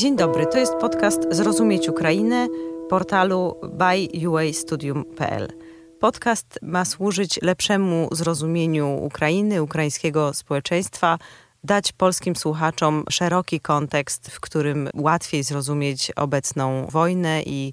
Dzień dobry, to jest podcast Zrozumieć Ukrainę portalu byuastudium.pl. Podcast ma służyć lepszemu zrozumieniu Ukrainy, ukraińskiego społeczeństwa, dać polskim słuchaczom szeroki kontekst, w którym łatwiej zrozumieć obecną wojnę i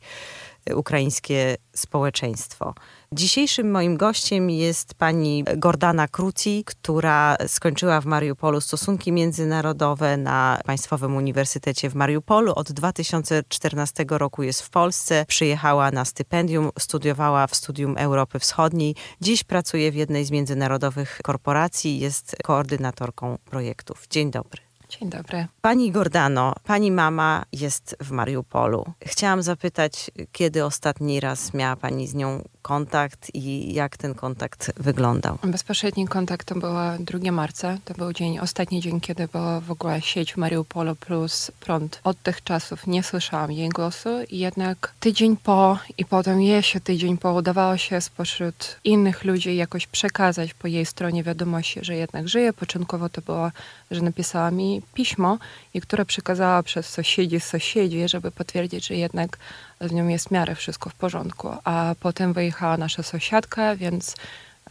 ukraińskie społeczeństwo. Dzisiejszym moim gościem jest pani Gordana Kruci, która skończyła w Mariupolu stosunki międzynarodowe na Państwowym Uniwersytecie w Mariupolu. Od 2014 roku jest w Polsce. Przyjechała na stypendium, studiowała w Studium Europy Wschodniej. Dziś pracuje w jednej z międzynarodowych korporacji, jest koordynatorką projektów. Dzień dobry. Dzień dobry. Pani Gordano, pani mama jest w Mariupolu. Chciałam zapytać, kiedy ostatni raz miała pani z nią kontakt i jak ten kontakt wyglądał? Bezpośredni kontakt to była 2 marca. To był dzień, ostatni dzień, kiedy była w ogóle sieć w Mariupolu plus prąd. Od tych czasów nie słyszałam jej głosu, jednak tydzień po i potem jeszcze tydzień po udawało się spośród innych ludzi jakoś przekazać po jej stronie wiadomości, że jednak żyje. Początkowo to było, że napisała mi pismo, i które przekazała przez sąsiedzi sąsiedzi, żeby potwierdzić, że jednak z nią jest w miarę wszystko w porządku. A potem wyjechała nasza sąsiadka, więc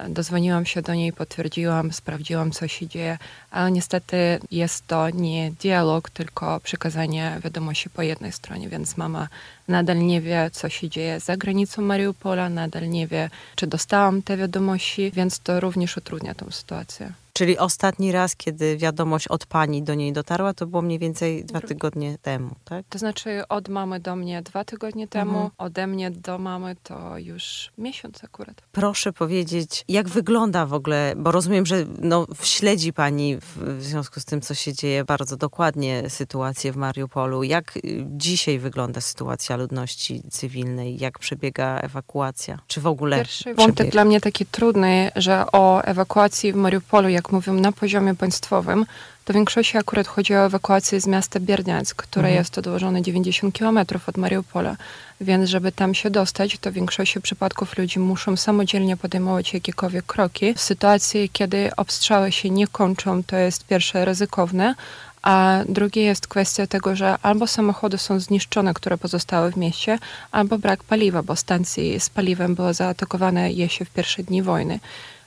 dozwoniłam się do niej, potwierdziłam, sprawdziłam, co się dzieje, ale niestety jest to nie dialog, tylko przekazanie wiadomości po jednej stronie, więc mama nadal nie wie, co się dzieje za granicą Mariupola, nadal nie wie, czy dostałam te wiadomości, więc to również utrudnia tę sytuację. Czyli ostatni raz, kiedy wiadomość od pani do niej dotarła, to było mniej więcej dwa tygodnie temu, tak? To znaczy od mamy do mnie dwa tygodnie temu, mhm. ode mnie do mamy to już miesiąc akurat. Proszę powiedzieć, jak wygląda w ogóle, bo rozumiem, że no, śledzi pani w, w związku z tym, co się dzieje bardzo dokładnie sytuację w Mariupolu. Jak y, dzisiaj wygląda sytuacja ludności cywilnej? Jak przebiega ewakuacja? Czy w ogóle Pierwszy wątek dla mnie taki trudny, że o ewakuacji w Mariupolu, jak mówią, na poziomie państwowym, to w większości akurat chodzi o ewakuację z miasta Bierniack, które mhm. jest odłożone 90 km od Mariupola. Więc żeby tam się dostać, to w większości przypadków ludzie muszą samodzielnie podejmować jakiekolwiek kroki. W sytuacji, kiedy obstrzały się nie kończą, to jest pierwsze ryzykowne, a drugie jest kwestia tego, że albo samochody są zniszczone, które pozostały w mieście, albo brak paliwa, bo stacje z paliwem były zaatakowane jeszcze w pierwsze dni wojny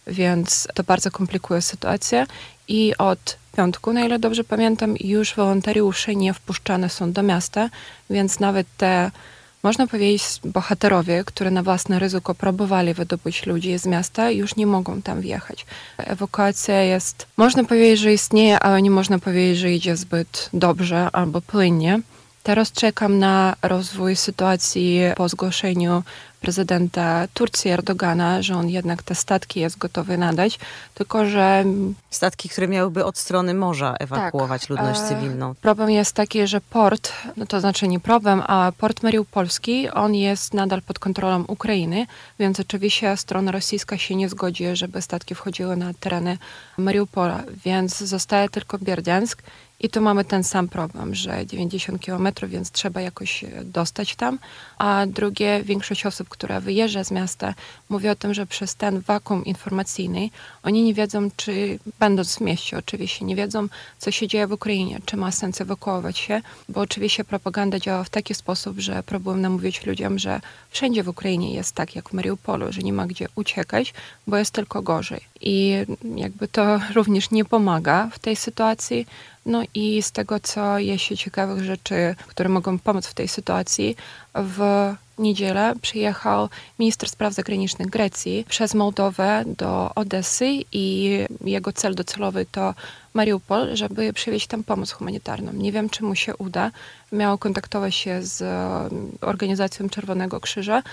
więc to bardzo komplikuje sytuację. I od piątku, na ile dobrze pamiętam, już wolontariusze nie wpuszczane są do miasta, więc nawet te, można powiedzieć, bohaterowie, które na własne ryzyko próbowali wydobyć ludzi z miasta, już nie mogą tam wjechać. Ewakuacja jest, można powiedzieć, że istnieje, ale nie można powiedzieć, że idzie zbyt dobrze albo płynnie. Teraz czekam na rozwój sytuacji po zgłoszeniu prezydenta Turcji Erdogana, że on jednak te statki jest gotowy nadać, tylko że... Statki, które miałyby od strony morza ewakuować tak, ludność cywilną. Problem jest taki, że port, no to znaczy nie problem, a port Mariupolski, on jest nadal pod kontrolą Ukrainy, więc oczywiście strona rosyjska się nie zgodzi, żeby statki wchodziły na tereny Mariupola, więc zostaje tylko Bierdiansk i tu mamy ten sam problem, że 90 km, więc trzeba jakoś dostać tam. A drugie, większość osób, która wyjeżdża z miasta, mówi o tym, że przez ten wakum informacyjny oni nie wiedzą, czy będąc w mieście, oczywiście nie wiedzą, co się dzieje w Ukrainie, czy ma sens ewakuować się, bo oczywiście propaganda działa w taki sposób, że próbują namówić ludziom, że wszędzie w Ukrainie jest tak jak w Mariupolu, że nie ma gdzie uciekać, bo jest tylko gorzej. I jakby to również nie pomaga w tej sytuacji. No i z tego, co jest się ciekawych rzeczy, które mogą pomóc w tej sytuacji, w niedzielę przyjechał minister spraw zagranicznych Grecji przez Mołdowę do Odessy i jego cel docelowy to Mariupol, żeby przywieźć tam pomoc humanitarną. Nie wiem, czy mu się uda. Miał kontaktować się z organizacją Czerwonego Krzyża,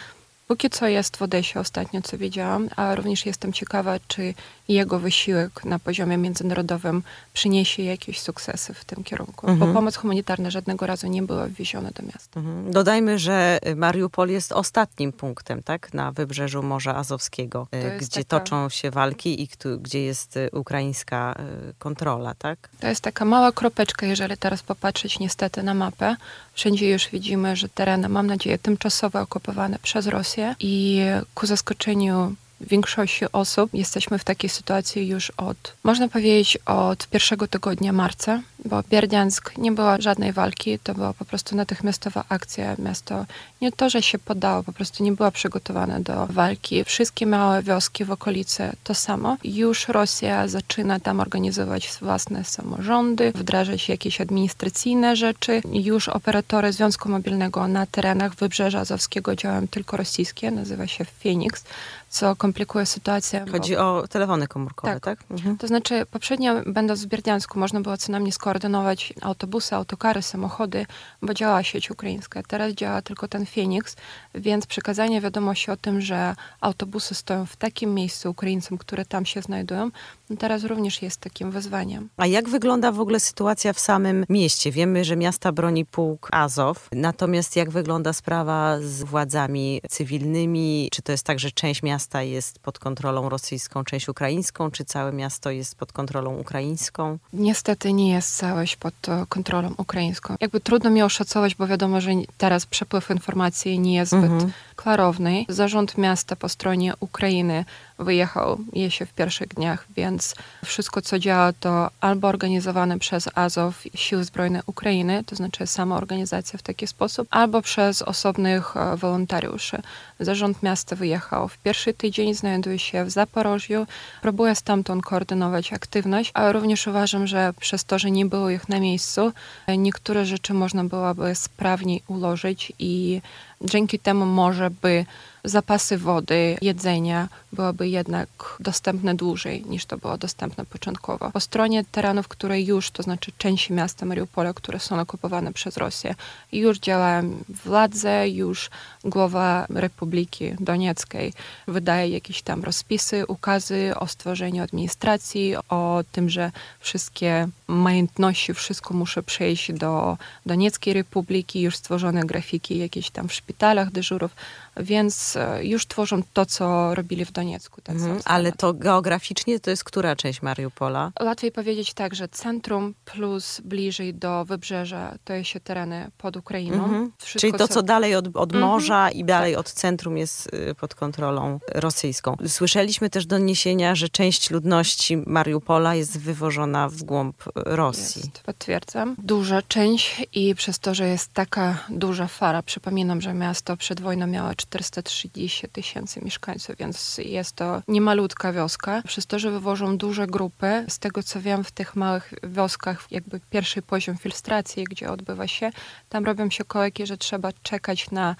Póki co jest w Odesie ostatnio, co wiedziałam, a również jestem ciekawa, czy jego wysiłek na poziomie międzynarodowym przyniesie jakieś sukcesy w tym kierunku. Mhm. Bo pomoc humanitarna żadnego razu nie była wwieziona do miasta. Mhm. Dodajmy, że Mariupol jest ostatnim punktem tak, na wybrzeżu Morza Azowskiego, y, gdzie taka... toczą się walki i gdzie jest y, ukraińska y, kontrola. Tak? To jest taka mała kropeczka, jeżeli teraz popatrzeć niestety na mapę. Wszędzie już widzimy, że tereny, mam nadzieję, tymczasowo okupowane przez Rosję i ku zaskoczeniu większości osób jesteśmy w takiej sytuacji już od, można powiedzieć, od pierwszego tygodnia marca, bo Bierdiansk nie była żadnej walki, to była po prostu natychmiastowa akcja. Miasto nie to, że się podało, po prostu nie była przygotowane do walki. Wszystkie małe wioski w okolicy to samo. Już Rosja zaczyna tam organizować własne samorządy, wdrażać jakieś administracyjne rzeczy. Już operatory Związku Mobilnego na terenach Wybrzeża Azowskiego działają tylko rosyjskie, nazywa się Phoenix co komplikuje sytuację. Chodzi bo... o telefony komórkowe, tak? tak? Mhm. To znaczy, poprzednio, będąc w Bierdiansku, można było co najmniej skoordynować autobusy, autokary, samochody, bo działała sieć ukraińska. Teraz działa tylko ten Phoenix, więc przekazanie wiadomości o tym, że autobusy stoją w takim miejscu Ukraińcom, które tam się znajdują, no teraz również jest takim wyzwaniem. A jak wygląda w ogóle sytuacja w samym mieście? Wiemy, że miasta broni pułk Azow, natomiast jak wygląda sprawa z władzami cywilnymi? Czy to jest tak, że część miasta miasta jest pod kontrolą rosyjską, część ukraińską, czy całe miasto jest pod kontrolą ukraińską? Niestety nie jest całość pod kontrolą ukraińską. Jakby trudno mi oszacować, bo wiadomo, że teraz przepływ informacji nie jest zbyt mhm. klarowny. Zarząd miasta po stronie Ukrainy wyjechał je się w pierwszych dniach, więc wszystko, co działa, to albo organizowane przez Azow, Siły Zbrojne Ukrainy, to znaczy sama organizacja w taki sposób, albo przez osobnych e, wolontariuszy. Zarząd miasta wyjechał w pierwszy tydzień, znajduje się w Zaporożu, próbuje stamtąd koordynować aktywność, a również uważam, że przez to, że nie było ich na miejscu, e, niektóre rzeczy można byłoby sprawniej ułożyć i dzięki temu może by zapasy wody, jedzenia byłyby jednak dostępne dłużej niż to było dostępne początkowo. Po stronie terenów, które już, to znaczy części miasta Mariupola, które są okupowane przez Rosję, już działają władze, już głowa Republiki Donieckiej wydaje jakieś tam rozpisy, ukazy o stworzeniu administracji, o tym, że wszystkie majątności, wszystko muszę przejść do Donieckiej Republiki, już stworzone grafiki jakieś tam w szpitalach dyżurów, więc e, już tworzą to, co robili w Doniecku. Mhm, ale to geograficznie to jest która część Mariupola? Łatwiej powiedzieć tak, że centrum plus bliżej do wybrzeża to jest się tereny pod Ukrainą. Mhm. Czyli to, co dalej od, od mhm. morza i dalej tak. od centrum jest y, pod kontrolą rosyjską. Słyszeliśmy też doniesienia, że część ludności Mariupola jest wywożona w głąb Rosji. Jest, potwierdzam. Duża część i przez to, że jest taka duża fara, przypominam, że miasto przed wojną miało 430 tysięcy mieszkańców, więc jest to niemalutka wioska. Przez to, że wywożą duże grupy, z tego co wiem, w tych małych wioskach jakby pierwszy poziom filtracji, gdzie odbywa się, tam robią się kolejki, że trzeba czekać na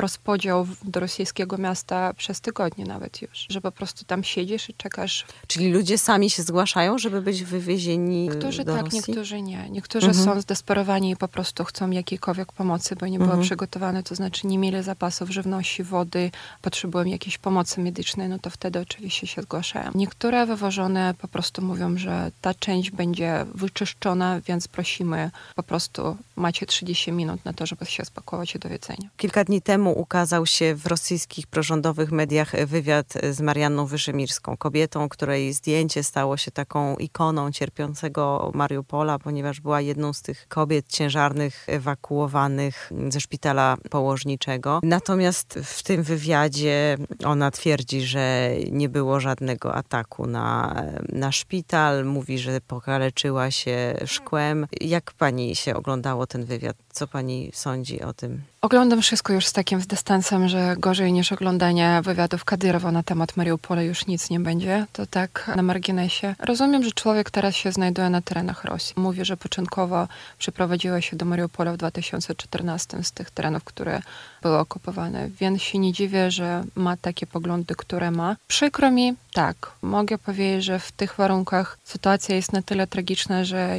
rozpodział do rosyjskiego miasta przez tygodnie nawet już, że po prostu tam siedzisz i czekasz. Czyli ludzie sami się zgłaszają, żeby być wywiezieni Niektórzy do tak, Rosji? niektórzy nie. Niektórzy mhm. są zdesperowani i po prostu chcą jakiejkolwiek pomocy, bo nie były mhm. przygotowane, to znaczy nie mieli zapasów żywności, wody, potrzebują jakiejś pomocy medycznej, no to wtedy oczywiście się zgłaszają. Niektóre wywożone po prostu mówią, że ta część będzie wyczyszczona, więc prosimy po prostu macie 30 minut na to, żeby się spakować i do jedzenia. Kilka dni temu temu ukazał się w rosyjskich prorządowych mediach wywiad z Marianną Wyszemirską, kobietą, której zdjęcie stało się taką ikoną cierpiącego Mariupola, ponieważ była jedną z tych kobiet ciężarnych ewakuowanych ze szpitala położniczego. Natomiast w tym wywiadzie ona twierdzi, że nie było żadnego ataku na, na szpital. Mówi, że pokaleczyła się szkłem. Jak pani się oglądało ten wywiad? Co pani sądzi o tym? Oglądam wszystko już z takim dystansem, że gorzej niż oglądanie wywiadów Kadyrowa na temat Mariupola już nic nie będzie. To tak na marginesie. Rozumiem, że człowiek teraz się znajduje na terenach Rosji. Mówi, że początkowo przeprowadziła się do Mariupola w 2014 z tych terenów, które były okupowane, więc się nie dziwię, że ma takie poglądy, które ma. Przykro mi, tak, mogę powiedzieć, że w tych warunkach sytuacja jest na tyle tragiczna, że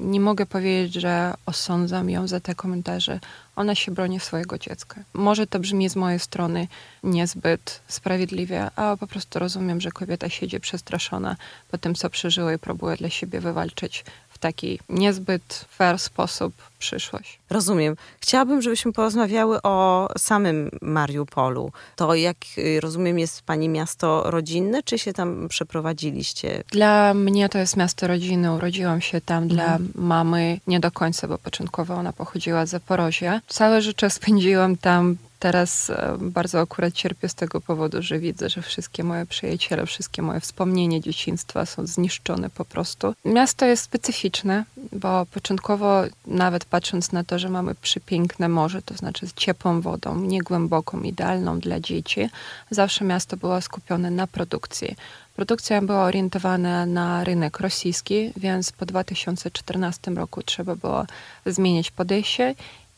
nie mogę powiedzieć, że osądzam ją za te komentarze. Ona się broni swojego dziecka. Może to brzmi z mojej strony niezbyt sprawiedliwie, a po prostu rozumiem, że kobieta siedzi przestraszona po tym, co przeżyła i próbuje dla siebie wywalczyć taki niezbyt fair sposób przyszłość. Rozumiem. Chciałabym, żebyśmy porozmawiały o samym Mariupolu. To, jak y, rozumiem, jest pani miasto rodzinne, czy się tam przeprowadziliście? Dla mnie to jest miasto rodziny. Urodziłam się tam mhm. dla mamy nie do końca, bo początkowo ona pochodziła z Zaporożia. Całe życie spędziłam tam Teraz e, bardzo akurat cierpię z tego powodu, że widzę, że wszystkie moje przyjaciele, wszystkie moje wspomnienia dzieciństwa są zniszczone po prostu. Miasto jest specyficzne, bo początkowo nawet patrząc na to, że mamy przepiękne morze, to znaczy z ciepłą wodą, niegłęboką, idealną dla dzieci, zawsze miasto było skupione na produkcji. Produkcja była orientowana na rynek rosyjski, więc po 2014 roku trzeba było zmienić podejście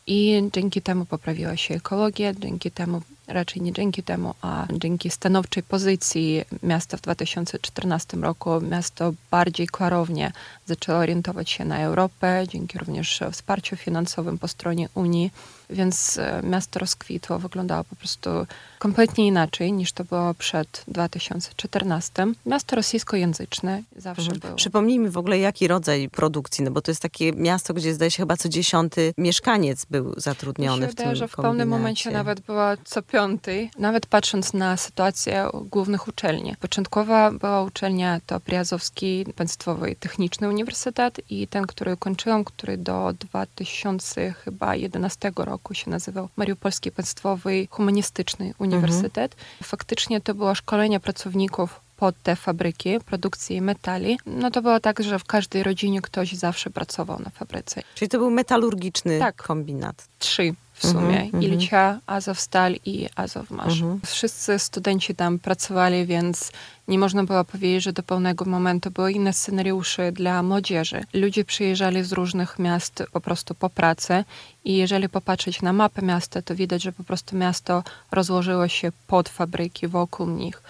i dzięki temu poprawiła się ekologia, dzięki temu raczej nie dzięki temu, a dzięki stanowczej pozycji miasta w 2014 roku miasto bardziej klarownie zaczęło orientować się na Europę, dzięki również wsparciu finansowym po stronie Unii, więc e, miasto rozkwitło, wyglądało po prostu kompletnie inaczej niż to było przed 2014. Miasto rosyjskojęzyczne zawsze mhm. było. Przypomnijmy w ogóle jaki rodzaj produkcji, no bo to jest takie miasto, gdzie zdaje się chyba co dziesiąty mieszkaniec był zatrudniony w tym że w pewnym momencie nawet była co piątej, nawet patrząc na sytuację głównych uczelni. Początkowa była uczelnia to Priazowski Państwowy Techniczny Uniwersytet i ten, który kończyłam, który do 2011 roku się nazywał Mariupolski Państwowy Humanistyczny Uniwersytet. Mhm. Faktycznie to było szkolenie pracowników pod te fabryki produkcji metali, no to było tak, że w każdej rodzinie ktoś zawsze pracował na fabryce. Czyli to był metalurgiczny tak. kombinat. Trzy w sumie. -hmm. Ilcia, Azovstal i Azovmasz. Mm -hmm. Wszyscy studenci tam pracowali, więc nie można było powiedzieć, że do pełnego momentu były inne scenariusze dla młodzieży. Ludzie przyjeżdżali z różnych miast po prostu po pracy i jeżeli popatrzeć na mapę miasta, to widać, że po prostu miasto rozłożyło się pod fabryki, wokół nich.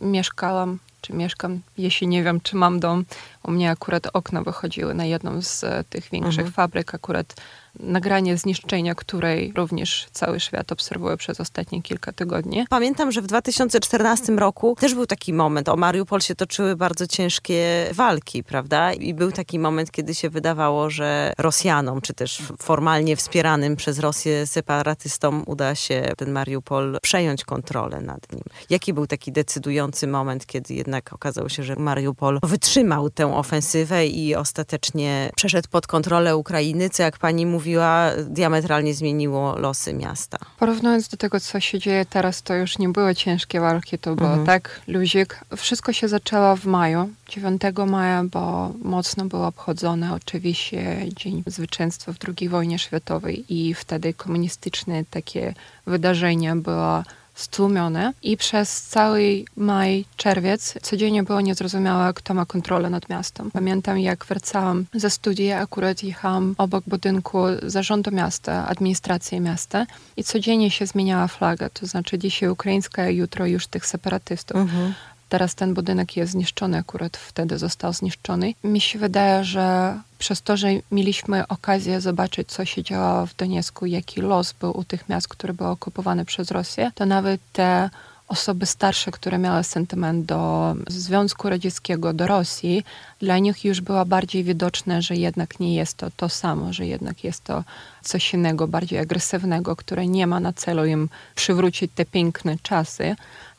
Mieszkałam czy mieszkam, jeśli nie wiem, czy mam dom. U mnie akurat okna wychodziły na jedną z tych większych mhm. fabryk, akurat nagranie zniszczenia, której również cały świat obserwuje przez ostatnie kilka tygodni. Pamiętam, że w 2014 roku też był taki moment. O Mariupol się toczyły bardzo ciężkie walki, prawda? I był taki moment, kiedy się wydawało, że Rosjanom, czy też formalnie wspieranym przez Rosję separatystom uda się ten Mariupol przejąć kontrolę nad nim. Jaki był taki decydujący moment, kiedy jednak okazało się, że Mariupol wytrzymał tę ofensywę i ostatecznie przeszedł pod kontrolę Ukrainy, co jak pani mówi, mówiła, diametralnie zmieniło losy miasta. Porównując do tego, co się dzieje teraz, to już nie były ciężkie walki, to było mhm. tak, luzik. Wszystko się zaczęło w maju, 9 maja, bo mocno było obchodzone oczywiście Dzień Zwycięstwa w II wojnie światowej i wtedy komunistyczne takie wydarzenia było stłumione i przez cały maj, czerwiec codziennie było niezrozumiałe, kto ma kontrolę nad miastem. Pamiętam, jak wracałam ze studia, akurat jechałam obok budynku zarządu miasta, administracji miasta i codziennie się zmieniała flaga, to znaczy dzisiaj ukraińska, jutro już tych separatystów. Mhm. Teraz ten budynek jest zniszczony, akurat wtedy został zniszczony. Mi się wydaje, że przez to, że mieliśmy okazję zobaczyć, co się działo w Doniecku, jaki los był u tych miast, które były okupowane przez Rosję, to nawet te osoby starsze, które miały sentyment do Związku Radzieckiego, do Rosji, dla nich już było bardziej widoczne, że jednak nie jest to to samo, że jednak jest to coś innego, bardziej agresywnego, które nie ma na celu im przywrócić te piękne czasy,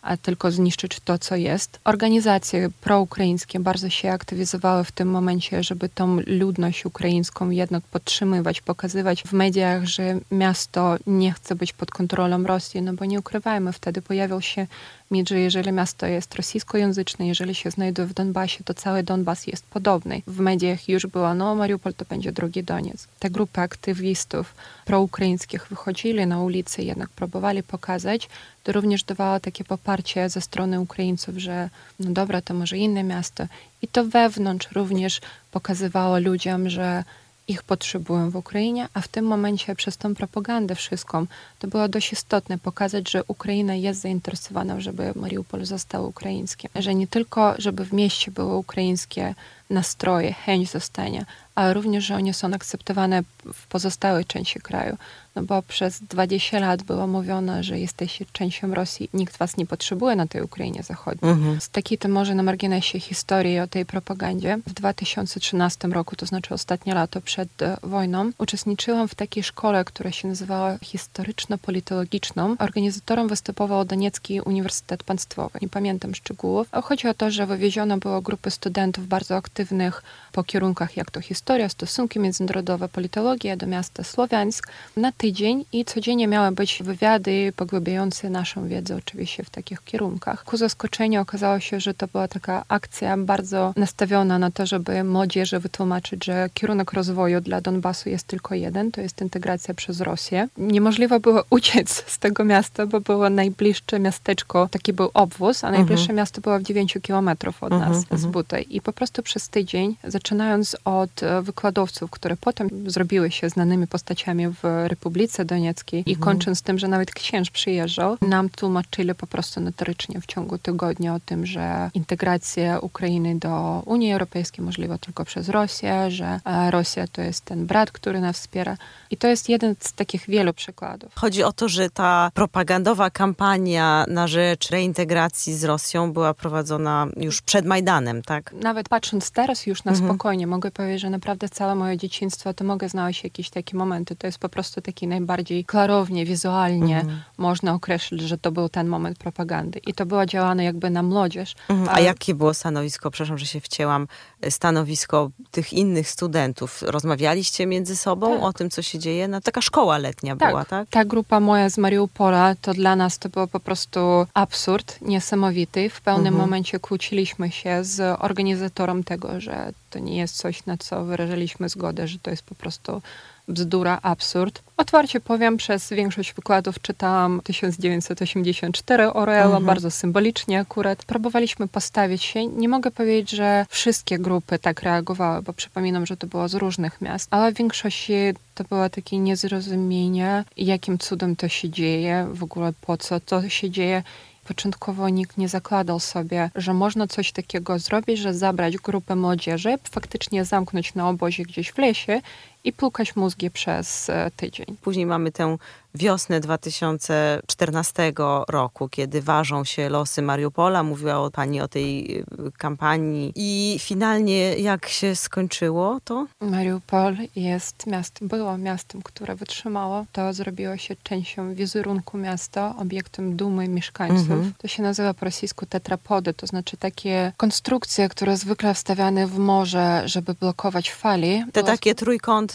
a tylko zniszczyć to, co jest. Organizacje proukraińskie bardzo się aktywizowały w tym momencie, żeby tą ludność ukraińską jednak podtrzymywać, pokazywać w mediach, że miasto nie chce być pod kontrolą Rosji, no bo nie ukrywajmy, wtedy pojawił się mit, że jeżeli miasto jest rosyjskojęzyczne, jeżeli się znajduje w Donbasie, to cały Donbas jest podobny. W mediach już było, no Mariupol to będzie drugi Doniec. Te grupy aktywistów proukraińskich wychodzili na ulicę, jednak próbowali pokazać, to również dawało takie poparcie ze strony Ukraińców, że no dobra, to może inne miasto. I to wewnątrz również pokazywało ludziom, że ich potrzebują w Ukrainie, a w tym momencie przez tą propagandę wszystką to było dość istotne pokazać, że Ukraina jest zainteresowana, żeby Mariupol został ukraińskim. Że nie tylko, żeby w mieście były ukraińskie nastroje, chęć zostania, ale również, że one są akceptowane w pozostałej części kraju. No bo przez 20 lat było mówione, że jesteście częścią Rosji, nikt was nie potrzebuje na tej Ukrainie Zachodniej. Mhm. Z takiej to może na marginesie historii o tej propagandzie. W 2013 roku, to znaczy ostatnie lato przed e, wojną, uczestniczyłam w takiej szkole, która się nazywała historyczno-politologiczną. Organizatorem występował Doniecki Uniwersytet Państwowy. Nie pamiętam szczegółów. Chodzi o to, że wywieziono było grupy studentów bardzo aktywnych aktywnych po kierunkach jak to historia, stosunki międzynarodowe, politologia do miasta Słowiańsk na tydzień i codziennie miały być wywiady pogłębiające naszą wiedzę oczywiście w takich kierunkach. Ku zaskoczeniu okazało się, że to była taka akcja bardzo nastawiona na to, żeby młodzieży wytłumaczyć, że kierunek rozwoju dla Donbasu jest tylko jeden, to jest integracja przez Rosję. Niemożliwe było uciec z tego miasta, bo było najbliższe miasteczko, taki był obwóz, a najbliższe mhm. miasto było w 9 kilometrów od nas mhm, z mhm. Butej. I po prostu przez tydzień, zaczynając od e, wykładowców, które potem zrobiły się znanymi postaciami w Republice Donieckiej i kończąc tym, że nawet księż przyjeżdżał, nam tłumaczyli po prostu notorycznie w ciągu tygodnia o tym, że integracja Ukrainy do Unii Europejskiej możliwa tylko przez Rosję, że e, Rosja to jest ten brat, który nas wspiera. I to jest jeden z takich wielu przykładów. Chodzi o to, że ta propagandowa kampania na rzecz reintegracji z Rosją była prowadzona już przed Majdanem, tak? Nawet patrząc teraz już na mhm. spokojnie, mogę powiedzieć, że naprawdę całe moje dzieciństwo to mogę znaleźć jakieś takie momenty. To jest po prostu taki najbardziej klarownie, wizualnie mhm. można określić, że to był ten moment propagandy. I to było działane jakby na młodzież. Mhm. A, A jakie było stanowisko, przepraszam, że się wcięłam, stanowisko tych innych studentów? Rozmawialiście między sobą tak. o tym, co się dzieje? No, taka szkoła letnia tak, była, tak? Ta grupa moja z Mariupola, to dla nas to było po prostu absurd niesamowity. W pewnym mhm. momencie kłóciliśmy się z organizatorem tego, że to nie jest coś, na co wyrażaliśmy zgodę, że to jest po prostu bzdura, absurd. Otwarcie powiem, przez większość wykładów czytałam 1984 Orwella, mhm. bardzo symbolicznie akurat. Próbowaliśmy postawić się. Nie mogę powiedzieć, że wszystkie grupy tak reagowały, bo przypominam, że to było z różnych miast, ale w większości to było takie niezrozumienie, jakim cudem to się dzieje, w ogóle po co to się dzieje Początkowo nikt nie zakładał sobie, że można coś takiego zrobić, że zabrać grupę młodzieży, faktycznie zamknąć na obozie gdzieś w lesie i płukać mózgi przez e, tydzień. Później mamy tę wiosnę 2014 roku, kiedy ważą się losy Mariupola. Mówiła pani o tej y, kampanii. I finalnie jak się skończyło to? Mariupol jest miastem, było miastem, które wytrzymało. To zrobiło się częścią wizerunku miasta, obiektem dumy mieszkańców. Mhm. To się nazywa po rosyjsku tetrapody, to znaczy takie konstrukcje, które zwykle wstawiane w morze, żeby blokować fali. Te było... takie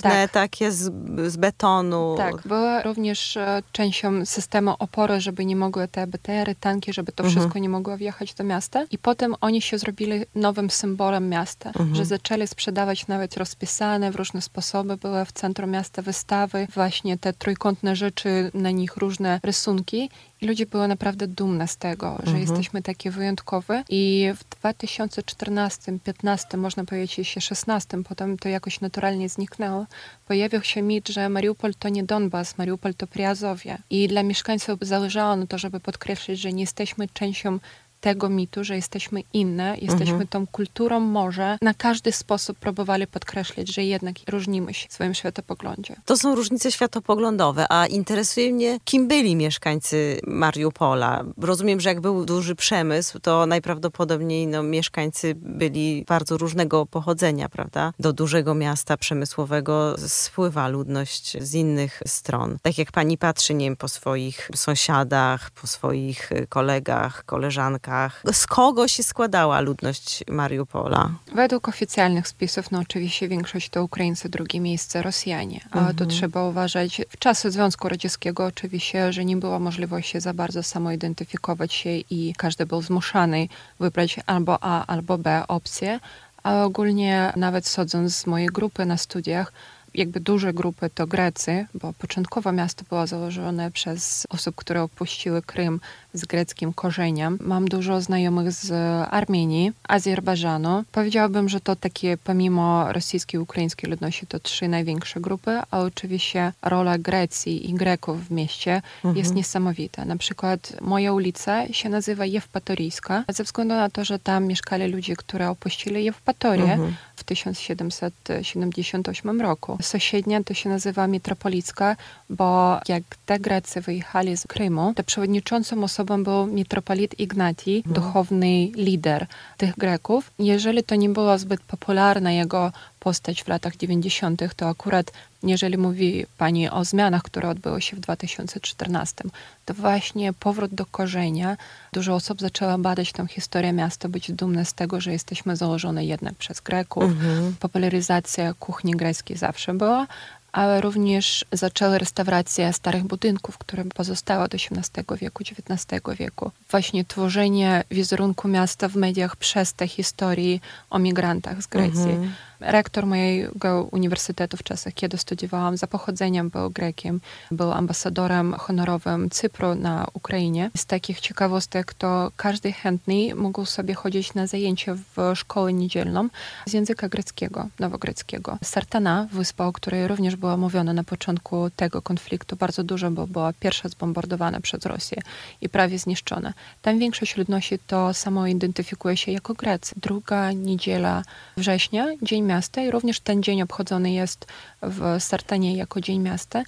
trójkątne, tak. takie z, z betonu. Tak, były również częścią systemu opory, żeby nie mogły te BTR-y, tanki, żeby to mhm. wszystko nie mogło wjechać do miasta. I potem oni się zrobili nowym symbolem miasta, mhm. że zaczęli sprzedawać nawet rozpisane w różne sposoby. Były w centrum miasta wystawy, właśnie te trójkątne rzeczy, na nich różne rysunki i ludzie były naprawdę dumne z tego, że mhm. jesteśmy takie wyjątkowe. I w 2014, 15, można powiedzieć jeszcze 16, potem to jakoś naturalnie zniknęło, pojawił się mit, że Mariupol to nie Donbas, Mariupol to Priazowie. I dla mieszkańców zależało na to, żeby podkreślić, że nie jesteśmy częścią tego mitu, że jesteśmy inne, jesteśmy mhm. tą kulturą może, na każdy sposób próbowali podkreślić, że jednak różnimy się w swoim światopoglądzie. To są różnice światopoglądowe, a interesuje mnie, kim byli mieszkańcy Mariupola. Rozumiem, że jak był duży przemysł, to najprawdopodobniej no, mieszkańcy byli bardzo różnego pochodzenia, prawda? Do dużego miasta przemysłowego spływa ludność z innych stron. Tak jak pani patrzy, nie wiem, po swoich sąsiadach, po swoich kolegach, koleżankach, z kogo się składała ludność Mariupola? Według oficjalnych spisów, no oczywiście większość to Ukraińcy, drugie miejsce Rosjanie. A mhm. to trzeba uważać, w czasy Związku Radzieckiego oczywiście, że nie było możliwości za bardzo samoidentyfikować się i każdy był zmuszany wybrać albo A, albo B opcję. A ogólnie nawet sądząc z mojej grupy na studiach, jakby duże grupy to Grecy, bo początkowo miasto było założone przez osób, które opuściły Krym z greckim korzeniem. Mam dużo znajomych z Armenii, Azerbejdżanu. Powiedziałabym, że to takie pomimo rosyjskiej i ukraińskiej ludności to trzy największe grupy, a oczywiście rola Grecji i Greków w mieście mhm. jest niesamowita. Na przykład moja ulica się nazywa Jewpatoryjska, ze względu na to, że tam mieszkali ludzie, którzy opuścili Jewpatorię mhm. w 1778 roku. Sąsiednia to się nazywa Metropolicka, bo jak te Grecy wyjechali z Krymu, to przewodniczącą osobą osobą był mitropolit Ignatii, mhm. duchowny lider tych Greków. Jeżeli to nie było zbyt popularne, jego postać w latach 90., to akurat jeżeli mówi Pani o zmianach, które odbyły się w 2014, to właśnie powrót do korzenia. Dużo osób zaczęło badać tę historię miasta, być dumne z tego, że jesteśmy założone jednak przez Greków. Mhm. Popularyzacja kuchni greckiej zawsze była, ale również zaczęły restaurację starych budynków, które pozostały od XVIII wieku, XIX wieku. Właśnie tworzenie wizerunku miasta w mediach przez te historii o migrantach z Grecji. Mhm. Rektor mojego uniwersytetu w czasach, kiedy studiowałam, za pochodzeniem był Grekiem, był ambasadorem honorowym Cypru na Ukrainie. Z takich ciekawostek to każdy chętny mógł sobie chodzić na zajęcia w szkołę niedzielną z języka greckiego, nowogreckiego. Sartana, wyspa, o której również było mówione na początku tego konfliktu, bardzo dużo, bo była pierwsza zbombardowana przez Rosję i prawie zniszczona. Tam większość ludności to samo identyfikuje się jako Grecy. Druga niedziela września, dzień miasta i również ten dzień obchodzony jest w Sartanie jako Dzień Miasta.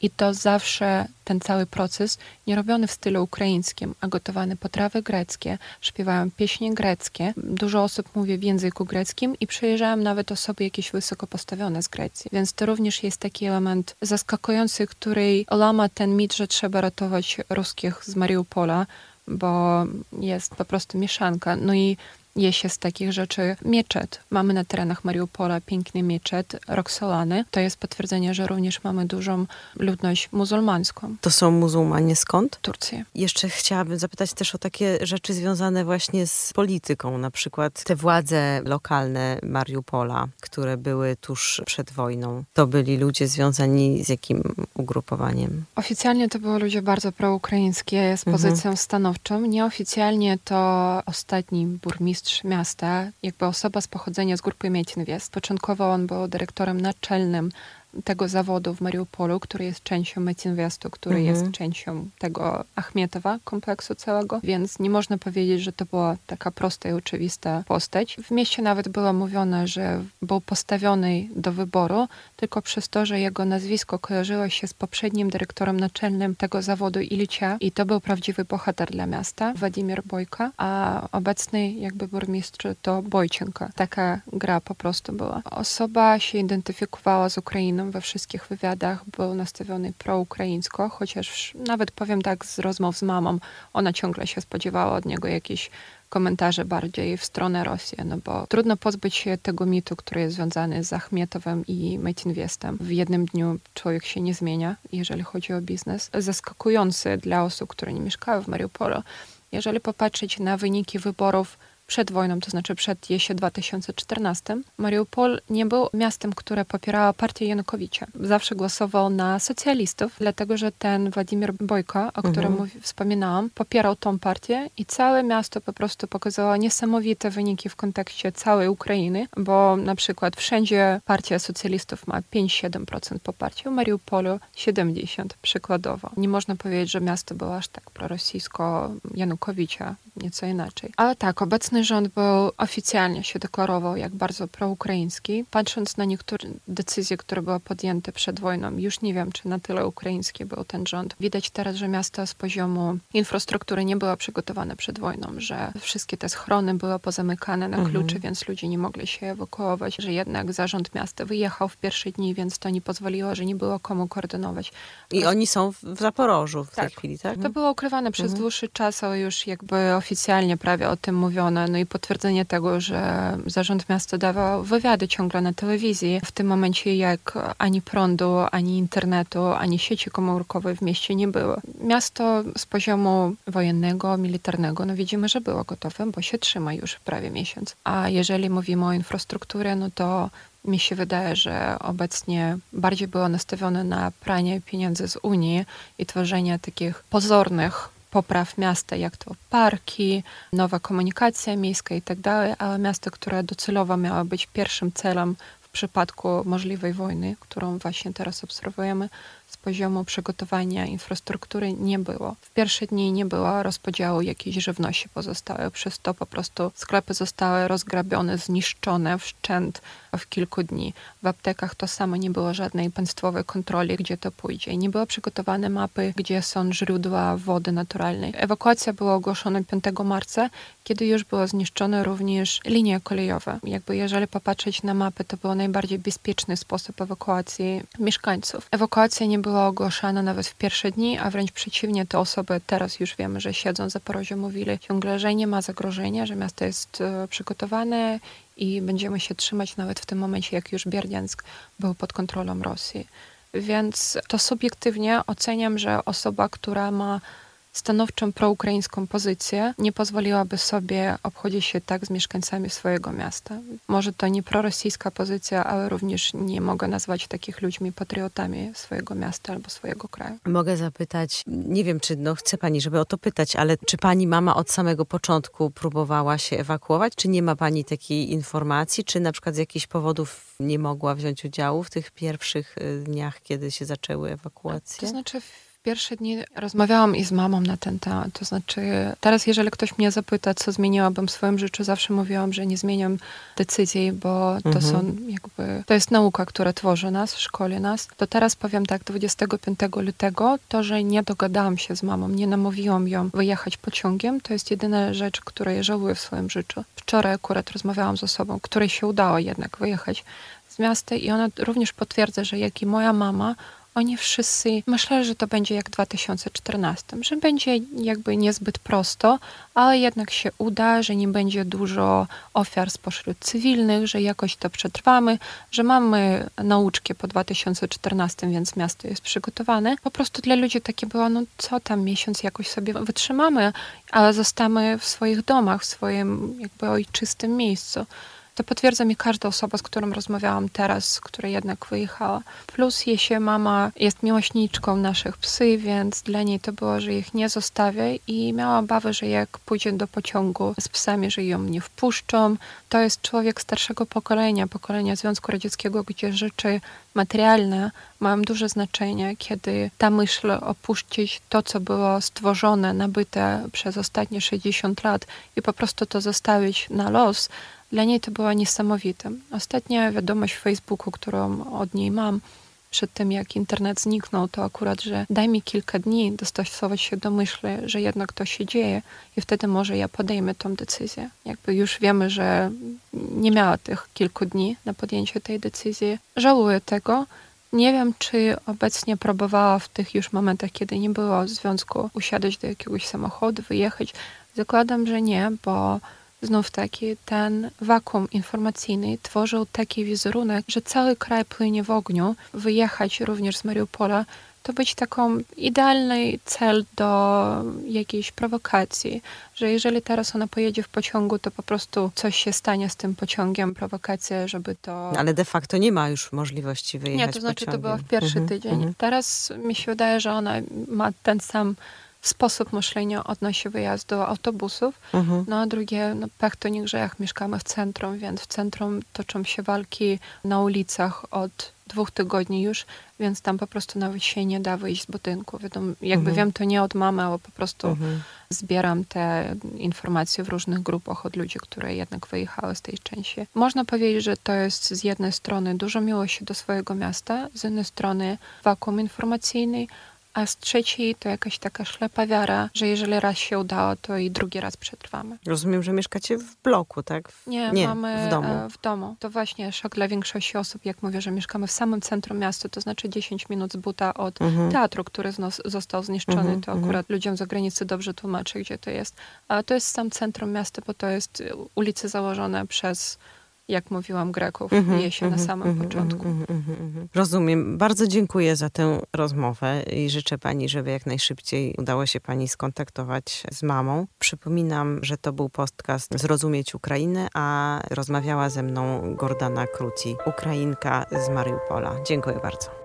I to zawsze ten cały proces nie robiony w stylu ukraińskim, a gotowane potrawy greckie, śpiewają pieśni greckie. Dużo osób mówi w języku greckim i przyjeżdżają nawet osoby jakieś wysoko postawione z Grecji. Więc to również jest taki element zaskakujący, który lama ten mit, że trzeba ratować ruskich z Mariupola, bo jest po prostu mieszanka. No i je się z takich rzeczy mieczet. Mamy na terenach Mariupola piękny mieczet, Roxolany. To jest potwierdzenie, że również mamy dużą ludność muzułmańską. To są muzułmanie skąd? Turcji. Jeszcze chciałabym zapytać też o takie rzeczy związane właśnie z polityką, na przykład te władze lokalne Mariupola, które były tuż przed wojną. To byli ludzie związani z jakim ugrupowaniem? Oficjalnie to były ludzie bardzo proukraińskie, z pozycją mhm. stanowczą. Nieoficjalnie to ostatni burmistrz burmistrz miasta, jakby osoba z pochodzenia z grupy Mietinwiest. Początkowo on był dyrektorem naczelnym tego zawodu w Mariupolu, który jest częścią Metinwestu, który mhm. jest częścią tego Achmietowa kompleksu całego, więc nie można powiedzieć, że to była taka prosta i oczywista postać. W mieście nawet było mówione, że był postawiony do wyboru tylko przez to, że jego nazwisko kojarzyło się z poprzednim dyrektorem naczelnym tego zawodu Ilicia i to był prawdziwy bohater dla miasta, Władimir Bojka, a obecny jakby burmistrz to Bojczenko. Taka gra po prostu była. Osoba się identyfikowała z Ukrainą, we wszystkich wywiadach był nastawiony proukraińsko, chociaż nawet powiem tak z rozmów z mamą, ona ciągle się spodziewała od niego jakichś komentarze bardziej w stronę Rosji, no bo trudno pozbyć się tego mitu, który jest związany z Achmietowem i Metinwiestem. W jednym dniu człowiek się nie zmienia, jeżeli chodzi o biznes. Zaskakujący dla osób, które nie mieszkały w Mariupolu. Jeżeli popatrzeć na wyniki wyborów przed wojną, to znaczy przed jesienią 2014, Mariupol nie był miastem, które popierało partię Janukowicza. Zawsze głosował na socjalistów, dlatego że ten Władimir Bojko, o którym mhm. wspominałam, popierał tą partię i całe miasto po prostu pokazało niesamowite wyniki w kontekście całej Ukrainy, bo na przykład wszędzie partia socjalistów ma 5-7% poparcia, w Mariupolu 70% przykładowo. Nie można powiedzieć, że miasto było aż tak prorosyjsko Janukowicza, nieco inaczej. Ale tak, obecny obecny rząd był oficjalnie się deklarował jak bardzo proukraiński. Patrząc na niektóre decyzje, które były podjęte przed wojną, już nie wiem, czy na tyle ukraiński był ten rząd. Widać teraz, że miasto z poziomu infrastruktury nie było przygotowane przed wojną, że wszystkie te schrony były pozamykane na mhm. klucze, więc ludzie nie mogli się ewakuować, że jednak zarząd miasta wyjechał w pierwsze dni, więc to nie pozwoliło, że nie było komu koordynować. I oni są w Zaporożu w tak. tej chwili, tak? To było ukrywane przez mhm. dłuższy czas, ale już jakby oficjalnie prawie o tym mówiono no i potwierdzenie tego, że zarząd miasta dawał wywiady ciągle na telewizji. W tym momencie jak ani prądu, ani internetu, ani sieci komórkowej w mieście nie było. Miasto z poziomu wojennego, militarnego, no widzimy, że było gotowe, bo się trzyma już prawie miesiąc. A jeżeli mówimy o infrastrukturze, no to mi się wydaje, że obecnie bardziej było nastawione na pranie pieniędzy z Unii i tworzenie takich pozornych popraw miasta, jak to parki, nowa komunikacja miejska i tak dalej, ale miasto, które docelowo miało być pierwszym celem w przypadku możliwej wojny, którą właśnie teraz obserwujemy, z poziomu przygotowania infrastruktury nie było. W pierwsze dni nie było rozpodziału jakiejś żywności pozostałej, przez to po prostu sklepy zostały rozgrabione, zniszczone w szczęt w kilku dni. W aptekach to samo, nie było żadnej państwowej kontroli, gdzie to pójdzie. Nie były przygotowane mapy, gdzie są źródła wody naturalnej. Ewakuacja była ogłoszona 5 marca, kiedy już była zniszczona również linia kolejowa. Jakby jeżeli popatrzeć na mapę, to był najbardziej bezpieczny sposób ewakuacji mieszkańców. Ewakuacja nie była ogłaszana nawet w pierwsze dni, a wręcz przeciwnie, te osoby teraz już wiemy, że siedzą za Zaporożu, mówili ciągle, że nie ma zagrożenia, że miasto jest e, przygotowane i będziemy się trzymać nawet w tym momencie, jak już Bierdiansk był pod kontrolą Rosji. Więc to subiektywnie oceniam, że osoba, która ma stanowczą proukraińską pozycję, nie pozwoliłaby sobie obchodzić się tak z mieszkańcami swojego miasta. Może to nie prorosyjska pozycja, ale również nie mogę nazwać takich ludźmi patriotami swojego miasta albo swojego kraju. Mogę zapytać, nie wiem, czy no, chce pani, żeby o to pytać, ale czy pani mama od samego początku próbowała się ewakuować? Czy nie ma pani takiej informacji? Czy na przykład z jakichś powodów nie mogła wziąć udziału w tych pierwszych y, dniach, kiedy się zaczęły ewakuacje? To znaczy pierwsze dni rozmawiałam i z mamą na ten temat. To znaczy, teraz, jeżeli ktoś mnie zapyta, co zmieniłabym w swoim życiu, zawsze mówiłam, że nie zmieniam decyzji, bo to mhm. są jakby, to jest nauka, która tworzy nas, szkoli nas. To teraz powiem tak, 25 lutego, to, że nie dogadałam się z mamą, nie namówiłam ją wyjechać pociągiem, to jest jedyna rzecz, której żałuję w swoim życiu. Wczoraj akurat rozmawiałam z osobą, której się udało jednak wyjechać z miasta i ona również potwierdza, że jak i moja mama, oni wszyscy myśleli, że to będzie jak w 2014, że będzie jakby niezbyt prosto, ale jednak się uda, że nie będzie dużo ofiar spośród cywilnych, że jakoś to przetrwamy, że mamy nauczkę po 2014, więc miasto jest przygotowane. Po prostu dla ludzi takie było, no co tam, miesiąc jakoś sobie wytrzymamy, ale zostamy w swoich domach, w swoim jakby ojczystym miejscu. To potwierdza mi każda osoba, z którą rozmawiałam teraz, która jednak wyjechała. Plus jeśli mama jest miłośniczką naszych psy, więc dla niej to było, że ich nie zostawia i miała obawy, że jak pójdzie do pociągu z psami, że ją nie wpuszczą. To jest człowiek starszego pokolenia, pokolenia Związku Radzieckiego, gdzie rzeczy materialne mają duże znaczenie, kiedy ta myśl opuścić to, co było stworzone, nabyte przez ostatnie 60 lat i po prostu to zostawić na los, dla niej to była niesamowite. Ostatnia wiadomość w Facebooku, którą od niej mam, przed tym jak internet zniknął, to akurat, że daj mi kilka dni dostosować się do myśli, że jednak to się dzieje i wtedy może ja podejmę tą decyzję. Jakby już wiemy, że nie miała tych kilku dni na podjęcie tej decyzji. Żałuję tego. Nie wiem, czy obecnie próbowała w tych już momentach, kiedy nie było związku, usiadać do jakiegoś samochodu, wyjechać. Zakładam, że nie, bo znów taki ten wakum informacyjny tworzył taki wizerunek, że cały kraj płynie w ogniu. Wyjechać również z Mariupola to być taką idealny cel do jakiejś prowokacji, że jeżeli teraz ona pojedzie w pociągu, to po prostu coś się stanie z tym pociągiem, prowokacja, żeby to... Ale de facto nie ma już możliwości wyjechać Nie, to znaczy pociągiem. to było w pierwszy -hmm, tydzień. -hmm. Teraz mi się wydaje, że ona ma ten sam sposób myślenia odnosi wyjazdu autobusów. Mhm. No a drugie, no, pech to nie grzech, mieszkamy w centrum, więc w centrum toczą się walki na ulicach od dwóch tygodni już, więc tam po prostu nawet się nie da wyjść z budynku. Wiadomo, jakby mhm. wiem, to nie od mamy, ale po prostu mhm. zbieram te informacje w różnych grupach od ludzi, które jednak wyjechały z tej części. Można powiedzieć, że to jest z jednej strony dużo miłości do swojego miasta, z jednej strony wakum informacyjny, a z trzeciej to jakaś taka ślepa wiara, że jeżeli raz się udało, to i drugi raz przetrwamy. Rozumiem, że mieszkacie w bloku, tak? W... Nie, Nie, mamy w domu. E, w domu. To właśnie szok dla większości osób, jak mówię, że mieszkamy w samym centrum miasta, to znaczy 10 minut z buta od mhm. teatru, który został zniszczony. Mhm, to mhm. akurat ludziom z zagranicy dobrze tłumaczy, gdzie to jest. A to jest sam centrum miasta, bo to jest ulice założone przez jak mówiłam, Greków mm -hmm, się mm -hmm, na samym mm -hmm, początku. Rozumiem. Bardzo dziękuję za tę rozmowę i życzę pani, żeby jak najszybciej udało się pani skontaktować z mamą. Przypominam, że to był podcast Zrozumieć Ukrainę, a rozmawiała ze mną Gordana Kruci, Ukrainka z Mariupola. Dziękuję bardzo.